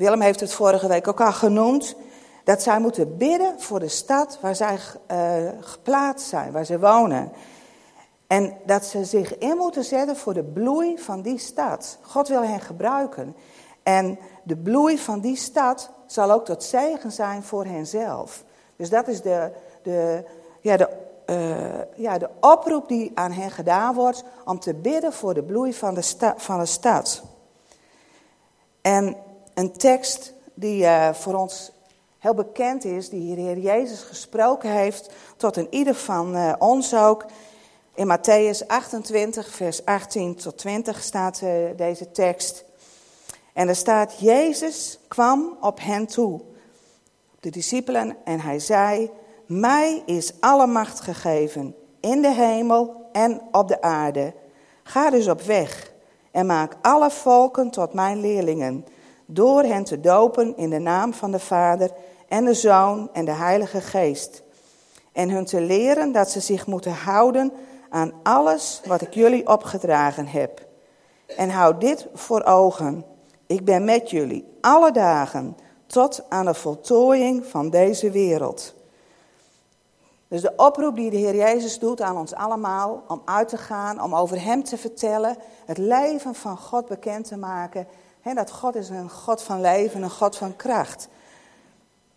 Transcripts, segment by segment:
Willem heeft het vorige week ook al genoemd. Dat zij moeten bidden voor de stad waar zij uh, geplaatst zijn, waar ze wonen. En dat ze zich in moeten zetten voor de bloei van die stad. God wil hen gebruiken. En de bloei van die stad zal ook tot zegen zijn voor henzelf. Dus dat is de, de, ja, de, uh, ja, de oproep die aan hen gedaan wordt om te bidden voor de bloei van de, sta, van de stad. En een tekst die uh, voor ons heel bekend is, die de Heer Jezus gesproken heeft, tot een ieder van uh, ons ook. In Matthäus 28, vers 18 tot 20 staat uh, deze tekst. En er staat, Jezus kwam op hen toe, de discipelen, en hij zei, mij is alle macht gegeven, in de hemel en op de aarde. Ga dus op weg en maak alle volken tot mijn leerlingen, door hen te dopen in de naam van de Vader en de Zoon en de Heilige Geest. En hun te leren dat ze zich moeten houden aan alles wat ik jullie opgedragen heb. En houd dit voor ogen. Ik ben met jullie alle dagen tot aan de voltooiing van deze wereld. Dus de oproep die de Heer Jezus doet aan ons allemaal om uit te gaan, om over Hem te vertellen, het leven van God bekend te maken. Dat God is een God van leven, een God van kracht.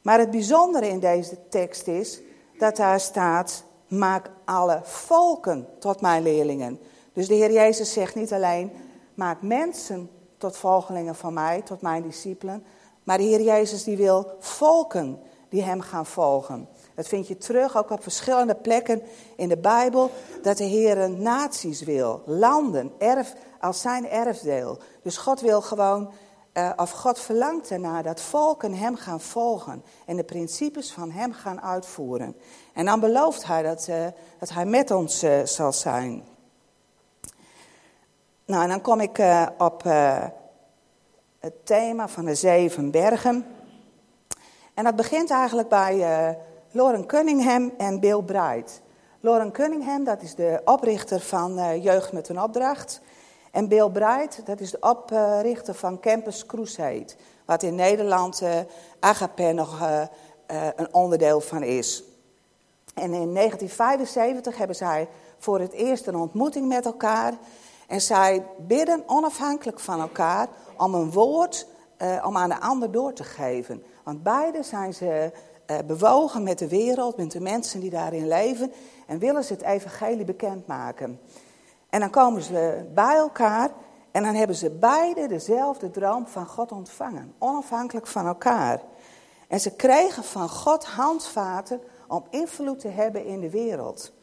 Maar het bijzondere in deze tekst is dat daar staat, maak alle volken tot mijn leerlingen. Dus de Heer Jezus zegt niet alleen, maak mensen tot volgelingen van mij, tot mijn discipelen. Maar de Heer Jezus die wil volken die hem gaan volgen. Dat vind je terug ook op verschillende plekken in de Bijbel. Dat de Heer naties wil, landen, erf, als zijn erfdeel. Dus God wil gewoon, uh, of God verlangt ernaar dat volken hem gaan volgen. En de principes van hem gaan uitvoeren. En dan belooft hij dat, uh, dat hij met ons uh, zal zijn. Nou, en dan kom ik op het thema van de zeven bergen. En dat begint eigenlijk bij Lauren Cunningham en Bill Bright. Lauren Cunningham, dat is de oprichter van Jeugd met een Opdracht. En Bill Bright, dat is de oprichter van Campus Crusade. Wat in Nederland uh, Agape nog een onderdeel van is. En in 1975 hebben zij voor het eerst een ontmoeting met elkaar. En zij bidden onafhankelijk van elkaar om een woord om aan de ander door te geven. Want beide zijn ze bewogen met de wereld, met de mensen die daarin leven. En willen ze het evangelie bekendmaken. En dan komen ze bij elkaar en dan hebben ze beide dezelfde droom van God ontvangen. Onafhankelijk van elkaar. En ze kregen van God handvaten om invloed te hebben in de wereld.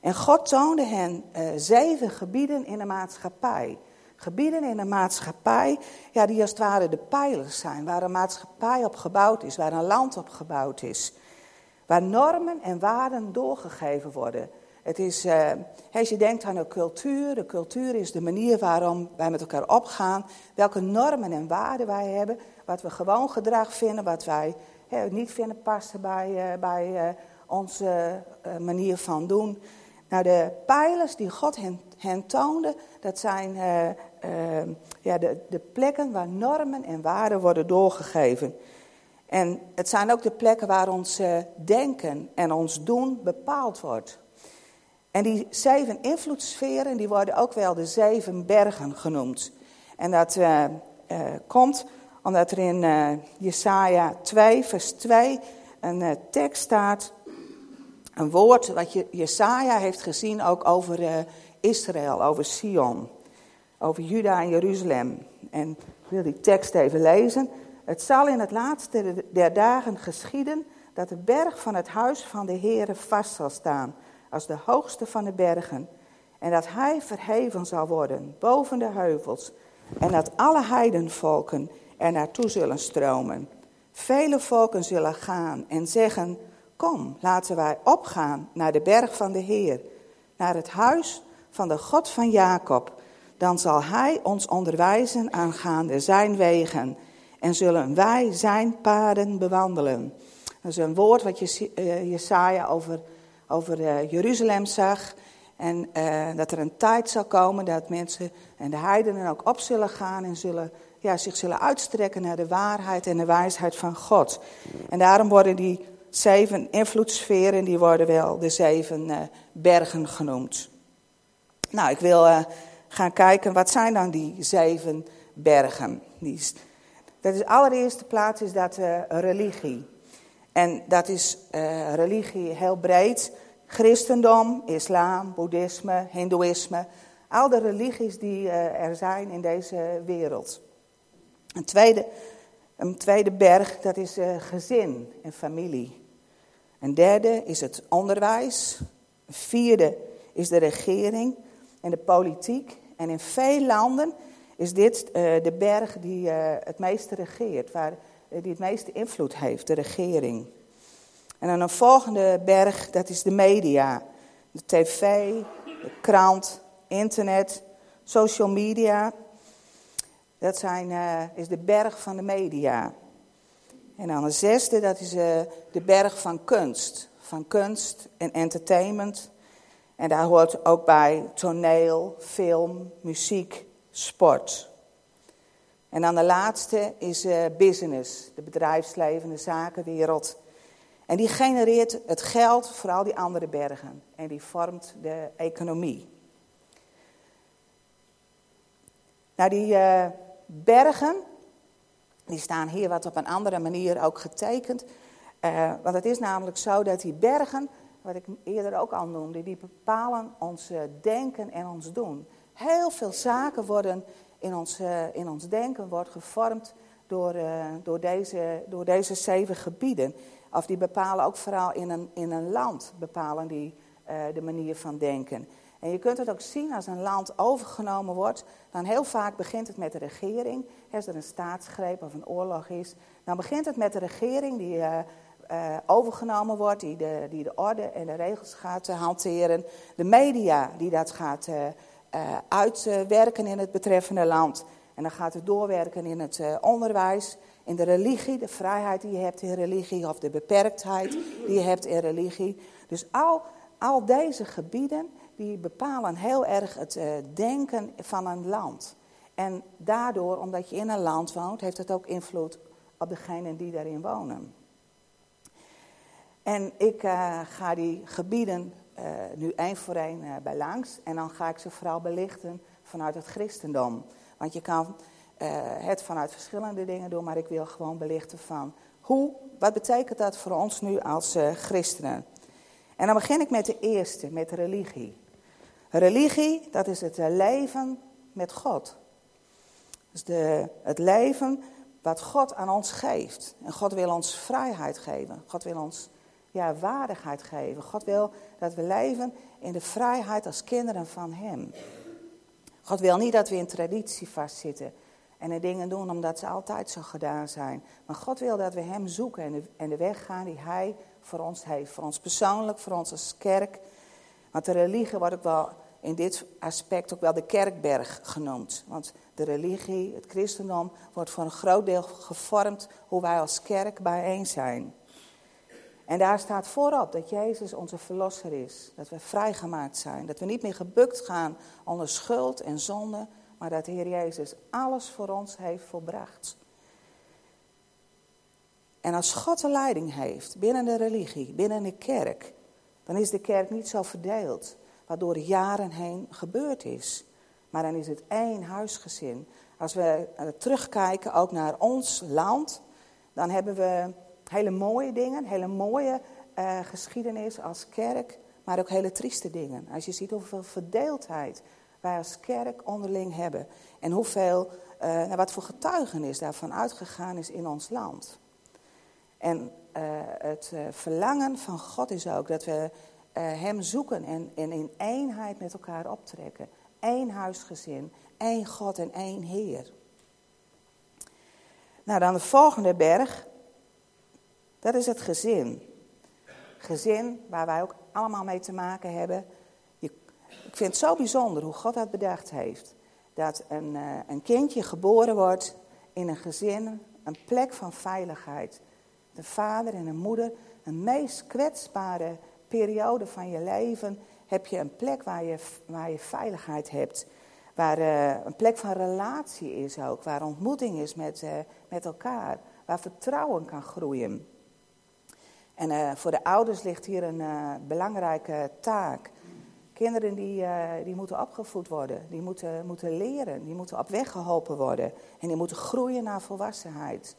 En God toonde hen uh, zeven gebieden in de maatschappij. Gebieden in de maatschappij, ja, die als het ware de pijlers zijn. Waar een maatschappij op gebouwd is, waar een land op gebouwd is. Waar normen en waarden doorgegeven worden. Het is, uh, als je denkt aan de cultuur, de cultuur is de manier waarom wij met elkaar opgaan. Welke normen en waarden wij hebben. Wat we gewoon gedrag vinden, wat wij niet vinden passen bij, uh, bij uh, onze manier van doen. Nou, de pijlers die God hen, hen toonde, dat zijn ja, de, de plekken waar normen en waarden worden doorgegeven. En het zijn ook de plekken waar ons denken en ons doen bepaald wordt. En die zeven invloedssferen, die worden ook wel de zeven bergen genoemd. En dat komt omdat er in Jesaja 2, vers 2 een tekst staat een woord wat Jesaja heeft gezien ook over Israël, over Sion, over Juda en Jeruzalem. En ik wil die tekst even lezen. Het zal in het laatste der dagen geschieden dat de berg van het huis van de Heere vast zal staan als de hoogste van de bergen. En dat hij verheven zal worden boven de heuvels. En dat alle heidenvolken er naartoe zullen stromen. Vele volken zullen gaan en zeggen Kom, laten wij opgaan naar de berg van de Heer, naar het huis van de God van Jacob. Dan zal Hij ons onderwijzen aangaande zijn wegen en zullen wij zijn paden bewandelen. Dat is een woord wat eh, Jesaja over, over uh, Jeruzalem zag. En uh, dat er een tijd zal komen dat mensen en de heidenen ook op zullen gaan en zullen, ja, zich zullen uitstrekken naar de waarheid en de wijsheid van God. En daarom worden die zeven invloedssferen, die worden wel de zeven uh, bergen genoemd. Nou, ik wil gaan kijken, wat zijn dan die zeven bergen? Die, dat is allereerste plaats is dat religie. En dat is religie heel breed. Christendom, islam, boeddhisme, hindoeïsme. Al de religies die uh, er zijn in deze wereld. Een tweede, een tweede berg, dat is uh, gezin en familie. Een derde is het onderwijs. Een vierde is de regering en de politiek. En in veel landen is dit de berg die het meeste regeert, waar, die het meeste invloed heeft, de regering. En dan een volgende berg, dat is de media. De tv, de krant, internet, social media. Dat zijn, uh, is de berg van de media. En dan de zesde, dat is uh, de berg van kunst. Van kunst en entertainment. En daar hoort ook bij toneel, film, muziek, sport. En dan de laatste is uh, business, de bedrijfsleven, de zakenwereld. En die genereert het geld voor al die andere bergen. En die vormt de economie. Nou, die uh, bergen, die staan hier wat op een andere manier ook getekend. Uh, want het is namelijk zo dat die bergen, wat ik eerder ook al noemde, die bepalen ons denken en ons doen. Heel veel zaken worden in ons, uh, in ons denken wordt gevormd door, door, deze, door deze zeven gebieden. Of die bepalen ook vooral in een, in een land, bepalen die uh, de manier van denken. En je kunt het ook zien als een land overgenomen wordt, dan heel vaak begint het met de regering. Als er een staatsgreep of een oorlog is, dan begint het met de regering die overgenomen wordt, die de, die de orde en de regels gaat hanteren. De media die dat gaat uitwerken in het betreffende land. En dan gaat het doorwerken in het onderwijs in de religie, de vrijheid die je hebt in religie, of de beperktheid die je hebt in religie. Dus al, al deze gebieden, die bepalen heel erg het uh, denken van een land. En daardoor, omdat je in een land woont, heeft het ook invloed op degenen die daarin wonen. En ik ga die gebieden nu één voor één bij langs. En dan ga ik ze vooral belichten vanuit het christendom. Want je kan uh, het vanuit verschillende dingen doen, maar ik wil gewoon belichten van hoe, wat betekent dat voor ons nu als christenen? En dan begin ik met de eerste, met religie. Religie, dat is het eh, leven met God. Dus de, het leven wat God aan ons geeft. En God wil ons vrijheid geven. God wil ons ja, waardigheid geven. God wil dat we leven in de vrijheid als kinderen van Hem. God wil niet dat we in traditie vastzitten. En de dingen doen omdat ze altijd zo gedaan zijn. Maar God wil dat we Hem zoeken en de, en de weg gaan die Hij voor ons heeft. Voor ons persoonlijk, voor ons als kerk. Want de religie wordt ook wel in dit aspect ook wel de kerkberg genoemd. Want de religie, het christendom, wordt voor een groot deel gevormd hoe wij als kerk bijeen zijn. En daar staat voorop dat Jezus onze verlosser is. Dat we vrijgemaakt zijn. Dat we niet meer gebukt gaan onder schuld en zonde, maar dat de Heer Jezus alles voor ons heeft volbracht. En als God de leiding heeft binnen de religie, binnen de kerk, dan is de kerk niet zo verdeeld, wat door jaren heen gebeurd is. Maar dan is het één huisgezin. Als we terugkijken ook naar ons land, dan hebben we hele mooie dingen, hele mooie uh, geschiedenis als kerk, maar ook hele trieste dingen. Als je ziet hoeveel verdeeldheid wij als kerk onderling hebben. En hoeveel, nou, wat voor getuigenis daarvan uitgegaan is in ons land. En uh, het verlangen van God is ook dat we Hem zoeken en, en in eenheid met elkaar optrekken. Eén huisgezin, één God en één Heer. Nou, dan de volgende berg. Dat is het gezin. Gezin waar wij ook allemaal mee te maken hebben. Ik vind het zo bijzonder hoe God dat bedacht heeft. Dat een, uh, een kindje geboren wordt in een gezin, een plek van veiligheid. De vader en een moeder, een meest kwetsbare periode van je leven, heb je een plek waar je, waar je veiligheid hebt. Waar uh, een plek van relatie is ook. Waar ontmoeting is met, uh, met elkaar. Waar vertrouwen kan groeien. En uh, voor de ouders ligt hier een belangrijke taak. Kinderen die, die moeten opgevoed worden. Die moeten, moeten leren. Die moeten op weg geholpen worden. En die moeten groeien naar volwassenheid.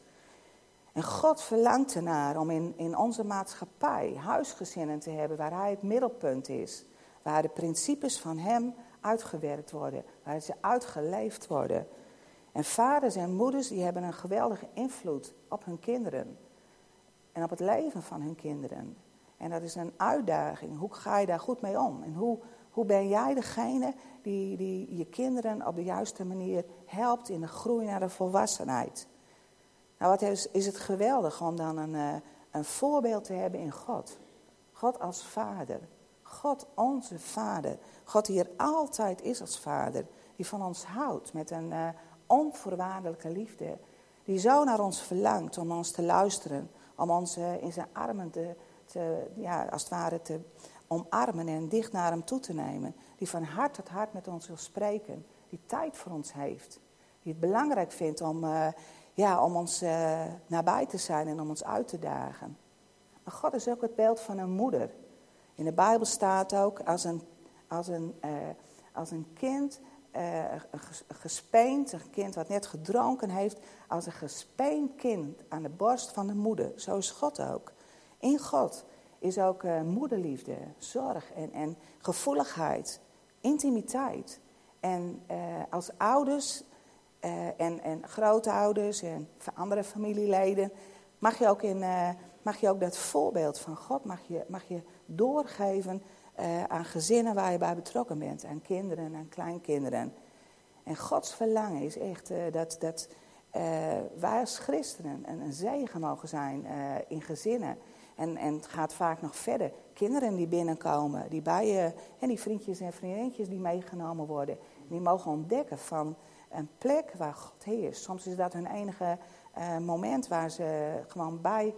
En God verlangt ernaar om in, in onze maatschappij huisgezinnen te hebben waar Hij het middelpunt is. Waar de principes van Hem uitgewerkt worden, waar ze uitgeleefd worden. En vaders en moeders die hebben een geweldige invloed op hun kinderen. En op het leven van hun kinderen. En dat is een uitdaging. Hoe ga je daar goed mee om? En hoe, hoe ben jij degene die, die je kinderen op de juiste manier helpt in de groei naar de volwassenheid? Nou, wat is, is het geweldig om dan een, uh, een voorbeeld te hebben in God. God als vader. God onze vader. God die er altijd is als vader. Die van ons houdt met een uh, onvoorwaardelijke liefde. Die zo naar ons verlangt om ons te luisteren. Om ons uh, in zijn armen te, te, ja, als het ware te omarmen en dicht naar hem toe te nemen. Die van hart tot hart met ons wil spreken. Die tijd voor ons heeft. Die het belangrijk vindt om ja, om ons uh, nabij te zijn en om ons uit te dagen. Maar God is ook het beeld van een moeder. In de Bijbel staat ook als een, als een, als een kind, uh, gespeend, een kind wat net gedronken heeft, als een gespeend kind aan de borst van de moeder. Zo is God ook. In God is ook moederliefde, zorg en, en gevoeligheid, intimiteit. En als ouders uh, en, en grootouders en andere familieleden, mag je ook, in, uh, mag je ook dat voorbeeld van God mag je, mag je doorgeven uh, aan gezinnen waar je bij betrokken bent, aan kinderen en kleinkinderen. En Gods verlangen is echt dat, dat wij als christenen een, een zegen mogen zijn in gezinnen. En, en het gaat vaak nog verder. Kinderen die binnenkomen, die bij je, en die vriendjes en vriendinnetjes die meegenomen worden, die mogen ontdekken van een plek waar God heerst. Soms is dat hun enige moment waar ze gewoon bij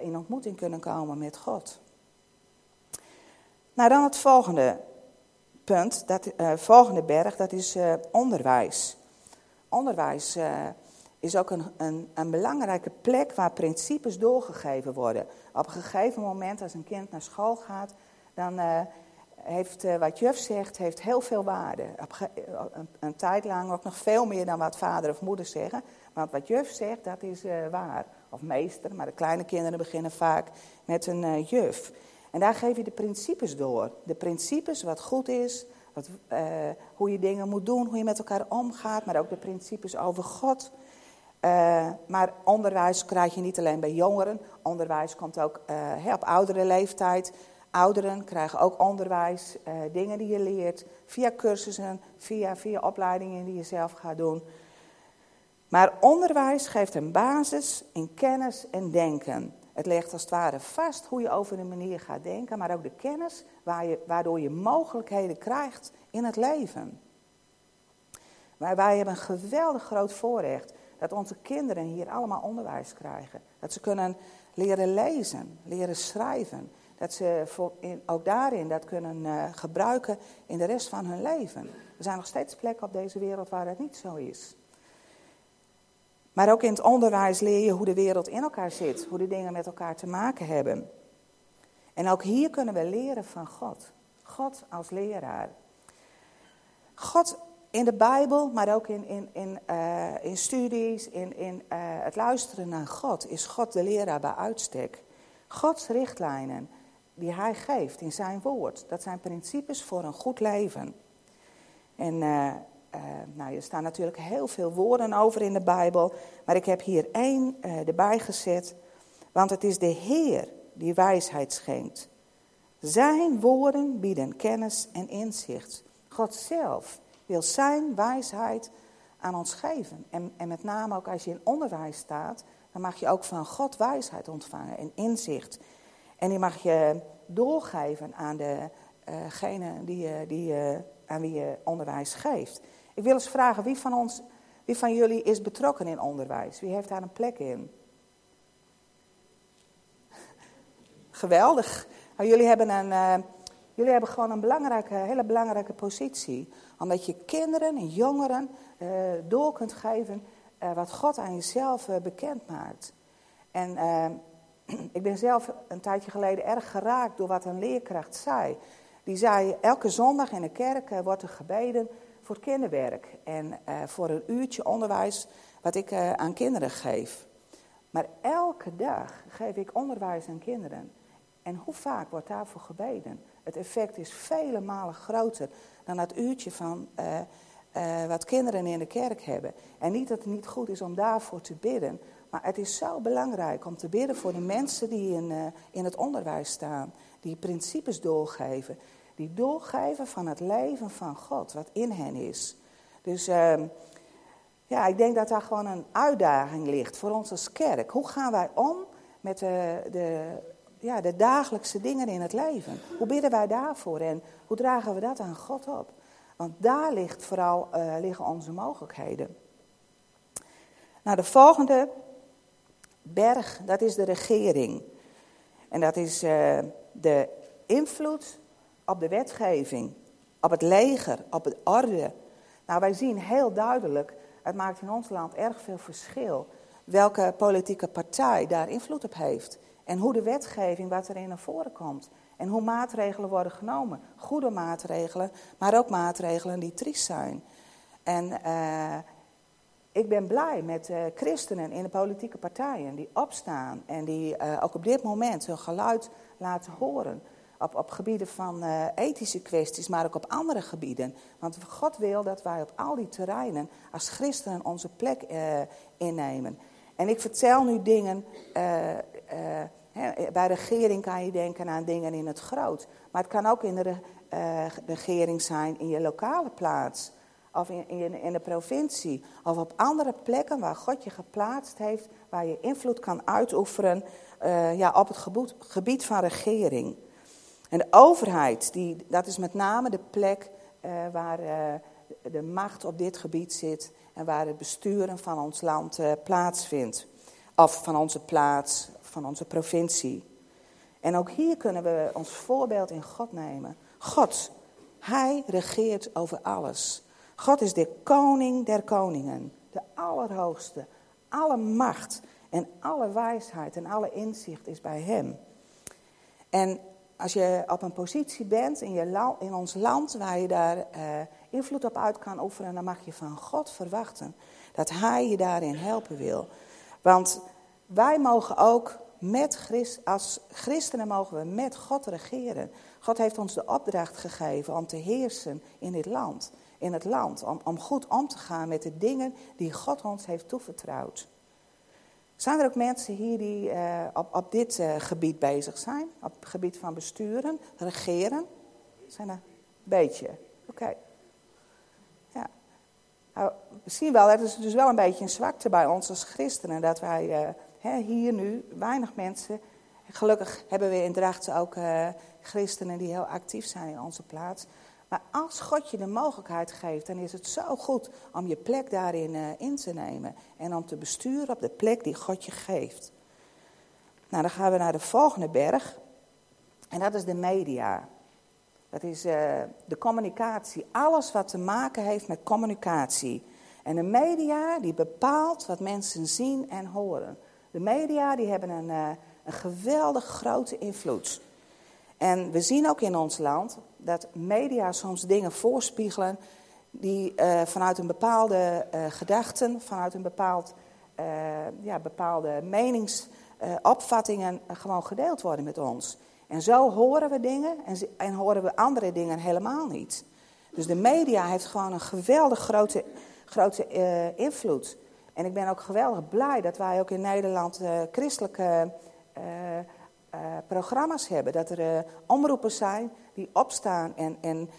in ontmoeting kunnen komen met God. Nou, dan het volgende punt, dat uh, volgende berg, dat is onderwijs. Onderwijs is ook een, een, een, belangrijke plek waar principes doorgegeven worden. Op een gegeven moment, als een kind naar school gaat, dan heeft, wat juf zegt, heeft heel veel waarde. Een, een, tijd lang ook nog veel meer dan wat vader of moeder zeggen. Want wat juf zegt, dat is waar. Of meester, maar de kleine kinderen beginnen vaak met een juf. En daar geef je de principes door. De principes, wat goed is, wat, hoe je dingen moet doen, hoe je met elkaar omgaat. Maar ook de principes over God. maar onderwijs krijg je niet alleen bij jongeren. Onderwijs komt ook op oudere leeftijd. Ouderen krijgen ook onderwijs, uh, dingen die je leert, via cursussen, via, via opleidingen die je zelf gaat doen. Maar onderwijs geeft een basis in kennis en denken. Het legt als het ware vast hoe je over de manier gaat denken, maar ook de kennis waar je, waardoor je mogelijkheden krijgt in het leven. Maar wij hebben een geweldig groot voorrecht dat onze kinderen hier allemaal onderwijs krijgen. Dat ze kunnen leren lezen, leren schrijven, dat ze ook daarin dat kunnen uh, gebruiken in de rest van hun leven. Er zijn nog steeds plekken op deze wereld waar dat niet zo is. Maar ook in het onderwijs leer je hoe de wereld in elkaar zit, hoe de dingen met elkaar te maken hebben. En ook hier kunnen we leren van God. God als leraar. God in de Bijbel, maar ook in, in, in, uh, in studies, in, in uh, het luisteren naar God, is God de leraar bij uitstek. Gods richtlijnen, die hij geeft in zijn woord. Dat zijn principes voor een goed leven. En uh, uh, nou, er staan natuurlijk heel veel woorden over in de Bijbel, maar ik heb hier één uh, erbij gezet, want het is de Heer die wijsheid schenkt. Zijn woorden bieden kennis en inzicht. God zelf wil zijn wijsheid aan ons geven. En, en met name ook als je in onderwijs staat, dan mag je ook van God wijsheid ontvangen en inzicht. En die mag je doorgeven aan degene uh die, die, aan wie je onderwijs geeft. Ik wil eens vragen, wie van, ons, wie van jullie is betrokken in onderwijs? Wie heeft daar een plek in? Geweldig. Nou, jullie hebben een, uh, Jullie hebben gewoon een belangrijke, hele belangrijke positie. Omdat je kinderen en jongeren uh, door kunt geven uh, wat God aan jezelf bekend maakt. En ik ben zelf een tijdje geleden erg geraakt door wat een leerkracht zei. Die zei, elke zondag in de kerk wordt er gebeden voor kinderwerk. En voor een uurtje onderwijs wat ik aan kinderen geef. Maar elke dag geef ik onderwijs aan kinderen. En hoe vaak wordt daarvoor gebeden? Het effect is vele malen groter dan dat uurtje van uh, wat kinderen in de kerk hebben. En niet dat het niet goed is om daarvoor te bidden. Maar het is zo belangrijk om te bidden voor de mensen die in, in het onderwijs staan. Die principes doorgeven. Die doorgeven van het leven van God, wat in hen is. Dus ehm, ja, ik denk dat daar gewoon een uitdaging ligt voor ons als kerk. Hoe gaan wij om met de, de, ja, de dagelijkse dingen in het leven? Hoe bidden wij daarvoor en hoe dragen we dat aan God op? Want daar ligt vooral, uh, liggen onze mogelijkheden. Nou, de volgende berg, dat is de regering. En dat is uh, de invloed op de wetgeving, op het leger, op het orde. Nou, wij zien heel duidelijk het maakt in ons land erg veel verschil welke politieke partij daar invloed op heeft. En hoe de wetgeving, wat erin naar voren komt. En hoe maatregelen worden genomen. Goede maatregelen, maar ook maatregelen die triest zijn. En uh, ik ben blij met uh, christenen in de politieke partijen die opstaan. En die uh, ook op dit moment hun geluid laten horen op, op gebieden van uh, ethische kwesties, maar ook op andere gebieden. Want God wil dat wij op al die terreinen als christenen onze plek uh, innemen. En ik vertel nu dingen, uh, bij regering kan je denken aan dingen in het groot. Maar het kan ook in de regering zijn in je lokale plaats. Of in, in, de provincie. Of op andere plekken waar God je geplaatst heeft. Waar je invloed kan uitoefenen ja, op het gebied van regering. En de overheid, die, dat is met name de plek uh, waar uh, de macht op dit gebied zit en waar het besturen van ons land uh, plaatsvindt. Of van onze plaats, van onze provincie. En ook hier kunnen we ons voorbeeld in God nemen. God, Hij regeert over alles. God is de koning der koningen, de allerhoogste. Alle macht en alle wijsheid en alle inzicht is bij Hem. En als je op een positie bent in, je in ons land waar je daar uh, invloed op uit kan oefenen, dan mag je van God verwachten dat Hij je daarin helpen wil. Want wij mogen ook met Christ, als christenen mogen we met God regeren. God heeft ons de opdracht gegeven om te heersen in dit land, in het land, om, om goed om te gaan met de dingen die God ons heeft toevertrouwd. Zijn er ook mensen hier die uh, op, op dit uh, gebied bezig zijn? Op het gebied van besturen, regeren? Zijn er een beetje? Oké. Ja. Nou, we zien wel, dat is dus wel een beetje een zwakte bij ons als christenen. Dat wij hè, hier nu weinig mensen. Gelukkig hebben we in Drachten ook christenen die heel actief zijn in onze plaats. Maar als God je de mogelijkheid geeft, dan is het zo goed om je plek daarin uh, in te nemen. En om te besturen op de plek die God je geeft. Nou, dan gaan we naar de volgende berg. En dat is de media. Dat is uh, de communicatie. Alles wat te maken heeft met communicatie. En de media die bepaalt wat mensen zien en horen. De media die hebben een, uh, een geweldig grote invloed. En we zien ook in ons land dat media soms dingen voorspiegelen die uh, vanuit een bepaalde uh, gedachten, vanuit een bepaald, uh, ja, bepaalde meningsopvattingen gewoon gedeeld worden met ons. En zo horen we dingen en, en, horen we andere dingen helemaal niet. Dus de media heeft gewoon een geweldig grote, grote invloed. En ik ben ook geweldig blij dat wij ook in Nederland christelijke programma's hebben. Dat er uh, omroepen zijn die opstaan en, en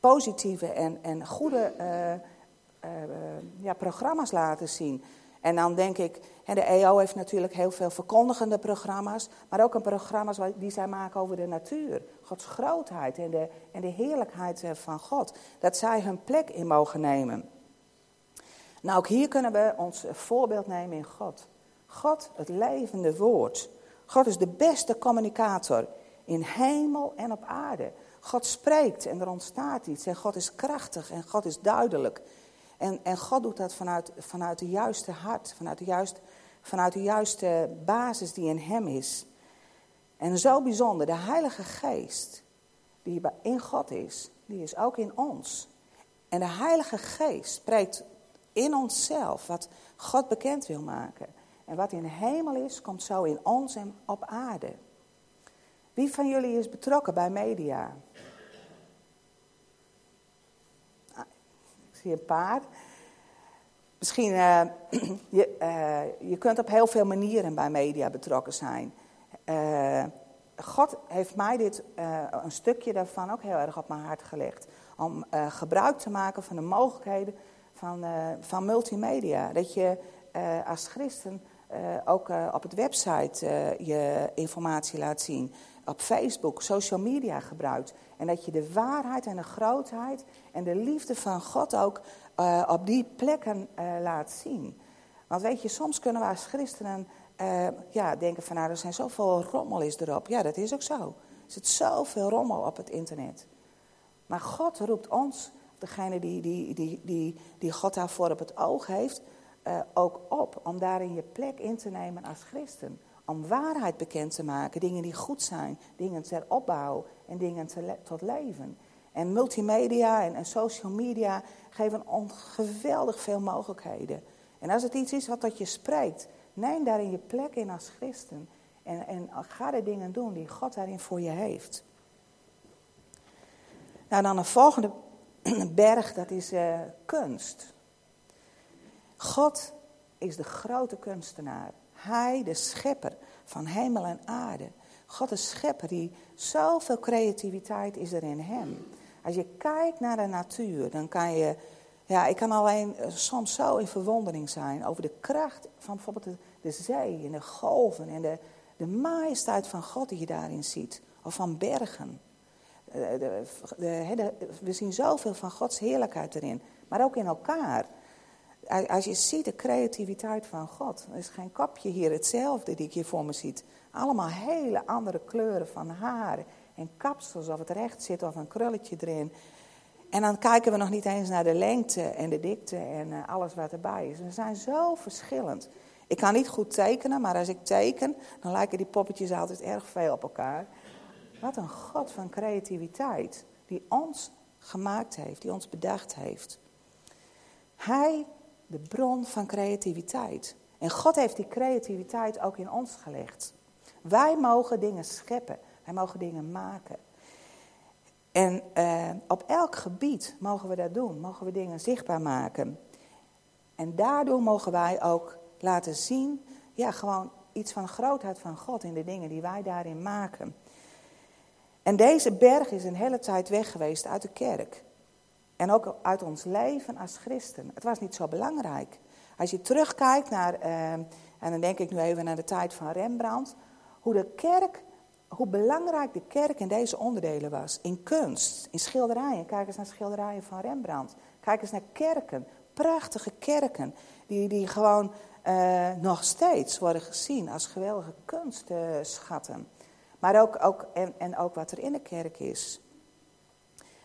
positieve en, en goede uh, ja, programma's laten zien. En dan denk ik, hè, de EO heeft natuurlijk heel veel verkondigende programma's, maar ook een programma's die zij maken over de natuur, Gods grootheid en de, en de heerlijkheid van God. Dat zij hun plek in mogen nemen. Nou, ook hier kunnen we ons voorbeeld nemen in God. God, het levende woord. God is de beste communicator in hemel en op aarde. God spreekt en er ontstaat iets. En God is krachtig en God is duidelijk. En, en God doet dat vanuit, vanuit de juiste hart, vanuit de, juist, vanuit de juiste basis die in Hem is. En zo bijzonder, de Heilige Geest, die in God is, die is ook in ons. En de Heilige Geest spreekt in onszelf wat God bekend wil maken. En wat in de hemel is, komt zo in ons en op aarde. Wie van jullie is betrokken bij media? Ah, ik zie een paar. Misschien, uh, je, uh, je kunt op heel veel manieren bij media betrokken zijn. Uh, God heeft mij dit, een stukje daarvan ook heel erg op mijn hart gelegd. Om gebruik te maken van de mogelijkheden van, van multimedia. Dat je als christen ook op het website je informatie laat zien op Facebook, social media gebruikt. En dat je de waarheid en de grootheid en de liefde van God ook op die plekken laat zien. Want weet je, soms kunnen we als christenen ja, denken van nou, er zijn zoveel rommel is erop. Ja, dat is ook zo. Er zit zoveel rommel op het internet. Maar God roept ons, degene die, die, die, die, die God daarvoor op het oog heeft, ook op om daarin je plek in te nemen als christen om waarheid bekend te maken. Dingen die goed zijn, dingen ter opbouw en dingen tot leven. En multimedia en, en, social media geven ons geweldig veel mogelijkheden. En als het iets is wat tot je spreekt, neem daarin je plek in als christen. En, en ga de dingen doen die God daarin voor je heeft. Nou, dan een volgende berg, dat is uh, kunst. God is de grote kunstenaar. Hij, de schepper van hemel en aarde. God de schepper die zoveel creativiteit is er in hem. Als je kijkt naar de natuur, dan kan je... Ja, ik kan alleen eh, soms zo in verwondering zijn over de kracht van bijvoorbeeld de, zee en de golven en de, de majesteit van God die je daarin ziet. Of van bergen. Eh, de, we zien zoveel van Gods heerlijkheid erin. Maar ook in elkaar. Als je ziet de creativiteit van God. Er is geen kapje hier hetzelfde die ik hier voor me ziet. Allemaal hele andere kleuren van haar en kapsels, of het recht zit of een krulletje erin. En dan kijken we nog niet eens naar de lengte en de dikte en eh, alles wat erbij is. Ze zijn zo verschillend. Ik kan niet goed tekenen, maar als ik teken, dan lijken die poppetjes altijd erg veel op elkaar. Wat een God van creativiteit, die ons gemaakt heeft, die ons bedacht heeft. Hij de bron van creativiteit. En God heeft die creativiteit ook in ons gelegd. Wij mogen dingen scheppen, wij mogen dingen maken. En uh, op elk gebied mogen we dat doen, mogen we dingen zichtbaar maken. En daardoor mogen wij ook laten zien, ja, gewoon iets van grootheid van God in de dingen die wij daarin maken. En deze berg is een hele tijd weg geweest uit de kerk. En ook uit ons leven als christen. Het was niet zo belangrijk. Als je terugkijkt naar, uh, en dan denk ik nu even naar de tijd van Rembrandt, hoe de kerk, hoe belangrijk de kerk in deze onderdelen was. In kunst, in schilderijen. Kijk eens naar schilderijen van Rembrandt. Kijk eens naar kerken, prachtige kerken, die, die gewoon uh, nog steeds worden gezien als geweldige kunstschatten. Maar ook, ook, en, en ook wat er in de kerk is.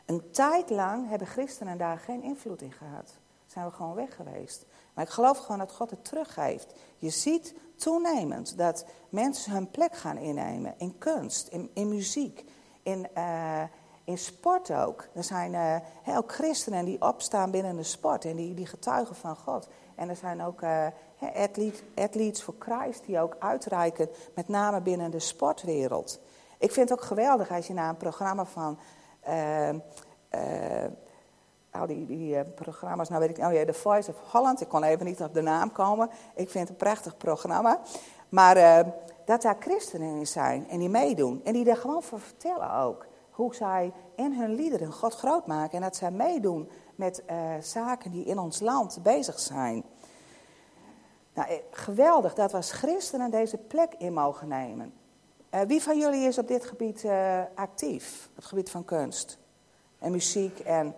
Een tijd lang hebben christenen daar geen invloed in gehad. Zijn we gewoon weg geweest. Maar ik geloof gewoon dat God het teruggeeft. Je ziet toenemend dat mensen hun plek gaan innemen in kunst, in, in muziek, in, uh, in sport ook. Er zijn ook christenen die opstaan binnen de sport en die, die getuigen van God. En er zijn ook uh, athletes for Christ die ook uitreiken, met name binnen de sportwereld. Ik vind het ook geweldig als je naar een programma van al die, die uh, programma's, nou weet ik, oh ja, The Voice of Holland, ik kon even niet op de naam komen. Ik vind het een prachtig programma. Maar dat daar christenen in zijn en die meedoen. En die daar gewoon voor vertellen ook. Hoe zij in hun liederen God groot maken. En dat zij meedoen met zaken die in ons land bezig zijn. Nou, geweldig dat we als christenen deze plek in mogen nemen. Wie van jullie is op dit gebied actief? Op het gebied van kunst? en muziek en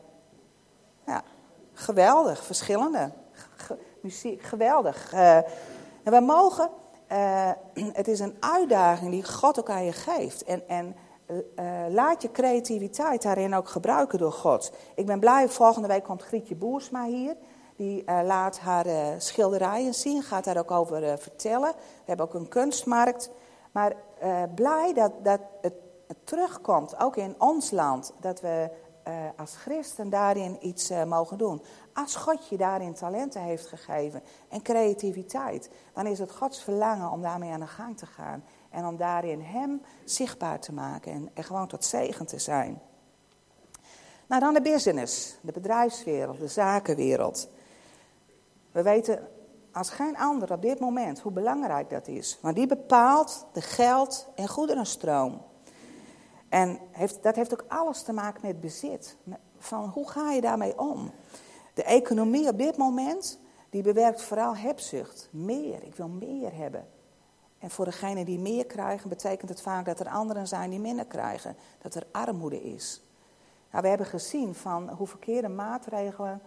ja, geweldig, verschillende. muziek, geweldig. Uh, en wij mogen, het is een uitdaging die God ook aan je geeft. En, en laat je creativiteit daarin ook gebruiken door God. Ik ben blij, volgende week komt Grietje Boersma hier. Die laat haar schilderijen zien, gaat daar ook over vertellen. We hebben ook een kunstmarkt. Maar blij dat, dat het, terugkomt, ook in ons land. Dat we als christen daarin iets mogen doen. Als God je daarin talenten heeft gegeven en creativiteit, dan is het Gods verlangen om daarmee aan de gang te gaan. En om daarin Hem zichtbaar te maken en, en gewoon tot zegen te zijn. Nou, dan de business, de bedrijfswereld, de zakenwereld. We weten als geen ander op dit moment hoe belangrijk dat is. Want die bepaalt de geld- en goederenstroom. En heeft, dat heeft ook alles te maken met bezit. Van hoe ga je daarmee om? De economie op dit moment, die bewerkt vooral hebzucht. Meer, ik wil meer hebben. En voor degenen die meer krijgen, betekent het vaak dat er anderen zijn die minder krijgen. Dat er armoede is. Nou, we hebben gezien van hoe verkeerde maatregelen.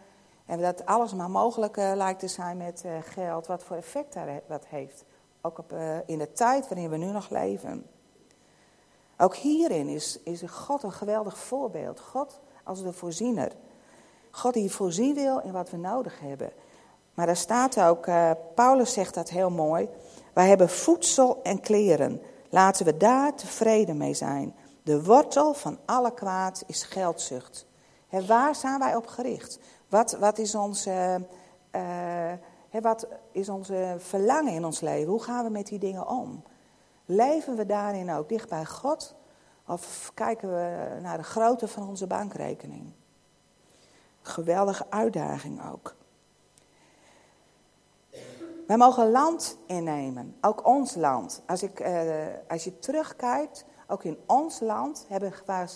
En dat alles maar mogelijk uh, lijkt te zijn met uh, geld. Wat voor effect dat heeft. Ook op, uh, in de tijd waarin we nu nog leven. Ook hierin is, is God een geweldig voorbeeld. God als de voorziener. God die voorzien wil in wat we nodig hebben. Maar daar staat ook, Paulus zegt dat heel mooi. Wij hebben voedsel en kleren. Laten we daar tevreden mee zijn. De wortel van alle kwaad is geldzucht. He, waar zijn wij op gericht? Wat, wat, is onze, uh, wat is onze verlangen in ons leven? Hoe gaan we met die dingen om? Leven we daarin ook dicht bij God? Of kijken we naar de grootte van onze bankrekening? Geweldige uitdaging ook. Wij mogen land innemen, ook ons land. Als, ik, uh, als je terugkijkt, ook in ons land hebben uh,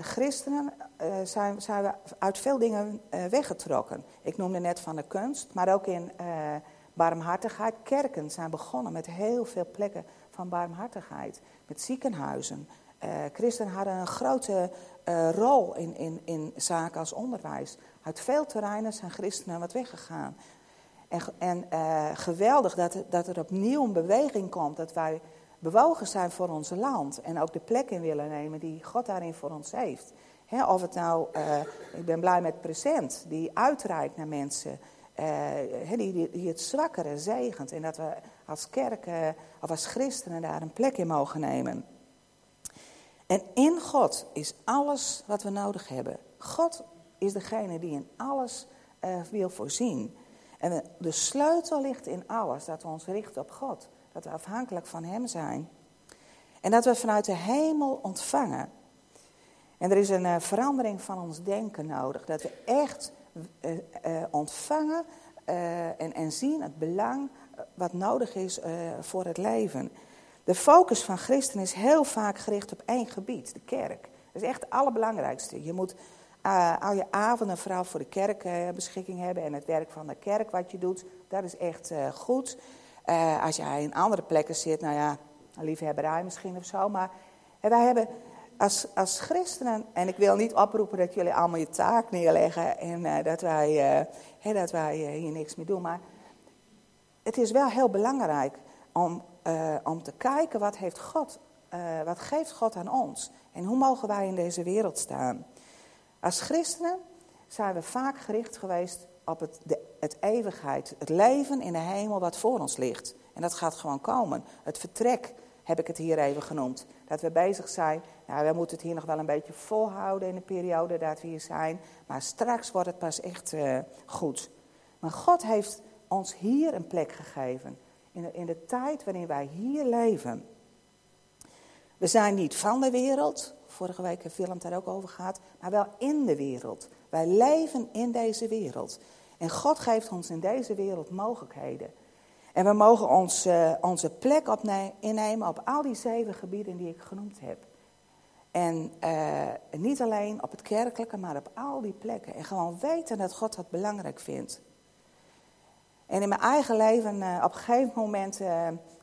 christenen uh, zijn, zijn we uit veel dingen weggetrokken. Ik noemde net van de kunst, maar ook in barmhartigheid. Kerken zijn begonnen met heel veel plekken van barmhartigheid. Met ziekenhuizen. christenen hadden een grote rol in, in, in zaken als onderwijs. Uit veel terreinen zijn christenen wat weggegaan. En, en geweldig dat, dat er opnieuw een beweging komt, dat wij bewogen zijn voor ons land en ook de plek in willen nemen die God daarin voor ons heeft. of het nou, uh, ik ben blij met present, die uitreikt naar mensen, uh, die, die, die, het zwakkere zegent en dat we als kerk of als christenen daar een plek in mogen nemen. En in God is alles wat we nodig hebben. God is degene die in alles wil voorzien. En de sleutel ligt in alles, dat we ons richten op God. Dat we afhankelijk van Hem zijn. En dat we vanuit de hemel ontvangen. En er is een uh, verandering van ons denken nodig. Dat we echt uh, uh, ontvangen en, en zien het belang wat nodig is voor het leven. De focus van christen is heel vaak gericht op één gebied, de kerk. Dat is echt het allerbelangrijkste. Je moet al je avonden vooral voor de kerk beschikking hebben en het werk van de kerk wat je doet, dat is echt uh, als jij in andere plekken zit, nou ja, liefhebberij misschien of zo, maar wij hebben als, als christenen, en ik wil niet oproepen dat jullie allemaal je taak neerleggen en dat wij, dat wij hier niks meer doen, maar het is wel heel belangrijk om, om te kijken wat heeft God, wat geeft God aan ons en hoe mogen wij in deze wereld staan. Als christenen zijn we vaak gericht geweest op het, de, het eeuwigheid, het leven in de hemel wat voor ons ligt. En dat gaat gewoon komen. Het vertrek heb ik het hier even genoemd. Dat we bezig zijn, nou, we moeten het hier nog wel een beetje volhouden in de periode dat we hier zijn. Maar straks wordt het pas echt uh, goed. Maar God heeft ons hier een plek gegeven. In de, in de tijd waarin wij hier leven. We zijn niet van de wereld, vorige week een film daar ook over gaat, maar wel in de wereld. Wij leven in deze wereld. En God geeft ons in deze wereld mogelijkheden. En we mogen ons, uh, onze plek innemen op al die zeven gebieden die ik genoemd heb. En uh, niet alleen op het kerkelijke, maar op al die plekken. En gewoon weten dat God dat belangrijk vindt. En in mijn eigen leven, uh, op een gegeven moment,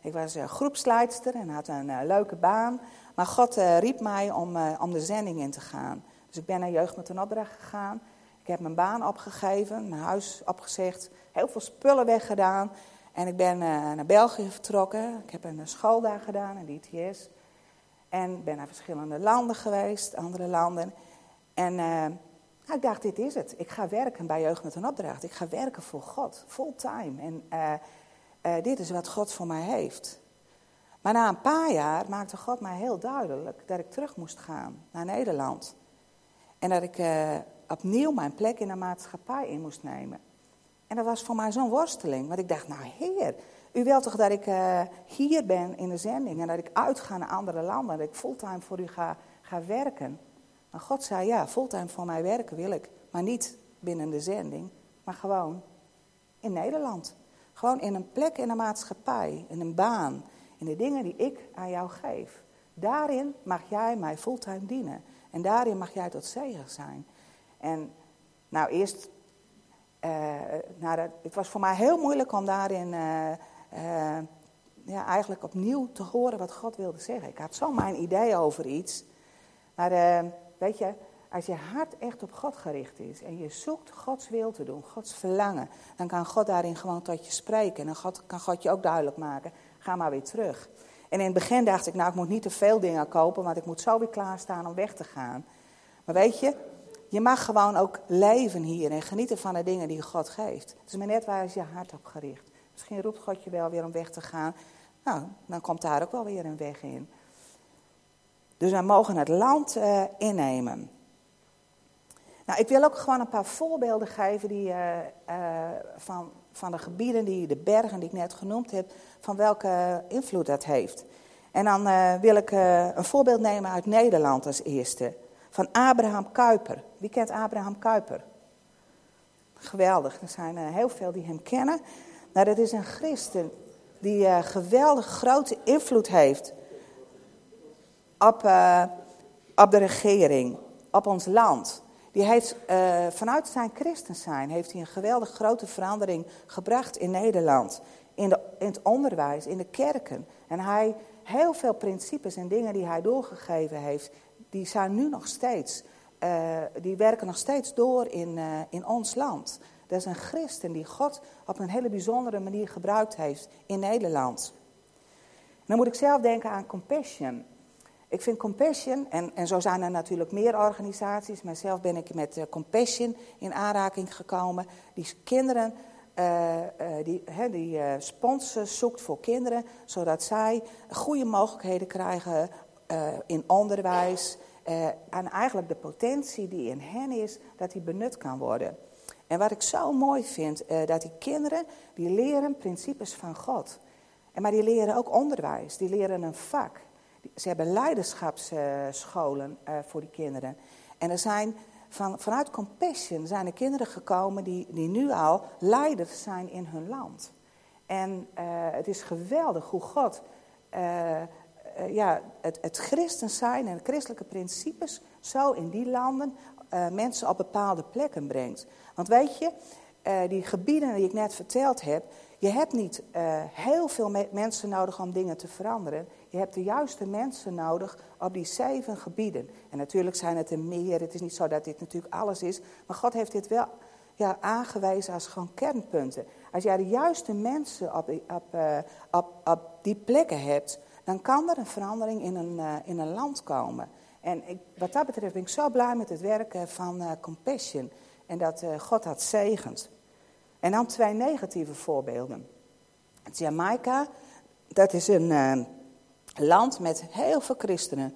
ik was groepsleidster en had een leuke baan. Maar God uh, riep mij om, uh, om de zending in te gaan. Dus ik ben naar Jeugd met een opdracht gegaan. Ik heb mijn baan opgegeven, mijn huis opgezegd, heel veel spullen weggedaan. En ik ben uh, naar België vertrokken. Ik heb een school daar gedaan, een ITS. En ben naar verschillende landen geweest, andere landen. En uh, nou, ik dacht, dit is het. Ik ga werken bij Jeugd met een opdracht. Ik ga werken voor God, fulltime. En uh, dit is wat God voor mij heeft. Maar na een paar jaar maakte God mij heel duidelijk dat ik terug moest gaan naar Nederland. En dat ik opnieuw mijn plek in de maatschappij in moest nemen. En dat was voor mij zo'n worsteling. Want ik dacht, nou heer, u wilt toch dat ik uh, hier ben in de zending en dat ik uitga naar andere landen, dat ik fulltime voor u ga, ga werken. Maar God zei, ja, fulltime voor mij werken wil ik, maar niet binnen de zending, maar gewoon in Nederland. Gewoon in een plek in de maatschappij, in een baan, in de dingen die ik aan jou geef. Daarin mag jij mij fulltime dienen. En daarin mag jij tot zegen zijn. En nou, eerst, uh, nou, het was voor mij heel moeilijk om daarin uh, uh, ja, eigenlijk opnieuw te horen wat God wilde zeggen. Ik had zo mijn idee over iets. Maar weet je, als je hart echt op God gericht is en je zoekt Gods wil te doen, Gods verlangen, dan kan God daarin gewoon tot je spreken. En dan kan God je ook duidelijk maken, ga maar weer terug. En in het begin dacht ik, nou ik moet niet te veel dingen kopen, want ik moet zo weer klaarstaan om weg te gaan. Maar weet je, je mag gewoon ook leven hier en genieten van de dingen die God geeft. Het is maar net waar is je hart op gericht. Misschien roept God je wel weer om weg te gaan. Nou, dan komt daar ook wel weer een weg in. Dus wij mogen het land uh, innemen. Nou, ik wil ook gewoon een paar voorbeelden geven die, uh, uh, van, van de gebieden, die, de bergen die ik net genoemd heb, van welke invloed dat heeft. En dan wil ik een voorbeeld nemen uit Nederland als eerste. Van Abraham Kuyper. Wie kent Abraham Kuyper? Geweldig, er zijn heel veel die hem kennen. Nou, dat is een christen die geweldig grote invloed heeft op, op de regering, op ons land. Die heeft uh, vanuit zijn christen zijn, heeft hij een geweldig grote verandering gebracht in Nederland. In, de, in het onderwijs, in de kerken. En hij, heel veel principes en dingen die hij doorgegeven heeft, die zijn nu nog steeds, die werken nog steeds door in, in ons land. Dat is een christen die God op een hele bijzondere manier gebruikt heeft in Nederland. dan moet ik zelf denken aan Compassion. Ik vind Compassion, en, en zo zijn er natuurlijk meer organisaties, maar zelf ben ik met uh, Compassion in aanraking gekomen. Die kinderen, uh, uh, die, die sponsors zoekt voor kinderen, zodat zij goede mogelijkheden krijgen in onderwijs. en eigenlijk de potentie die in hen is, dat die benut kan worden. En wat ik zo mooi vind, uh, dat die kinderen, die leren principes van God. En maar die leren ook onderwijs, die leren een vak. Ze hebben leiderschapsscholen uh, voor die kinderen. En er zijn van, vanuit Compassion zijn er kinderen gekomen die, die nu al leiders zijn in hun land. En uh, het is geweldig hoe God ja, het, het christen zijn en christelijke principes zo in die landen mensen op bepaalde plekken brengt. Want weet je, die gebieden die ik net verteld heb, je hebt niet heel veel me mensen nodig om dingen te veranderen. Je hebt de juiste mensen nodig op die zeven gebieden. En natuurlijk zijn het er meer. Het is niet zo dat dit natuurlijk alles is. Maar God heeft dit wel ja, aangewezen als gewoon kernpunten. Als jij de juiste mensen op, op, uh, op, op die plekken hebt, dan kan er een verandering in een, in een land komen. En ik, wat dat betreft ben ik zo blij met het werken van Compassion. En dat God dat zegent. En dan twee negatieve voorbeelden. Jamaica, dat is een land met heel veel christenen. 80%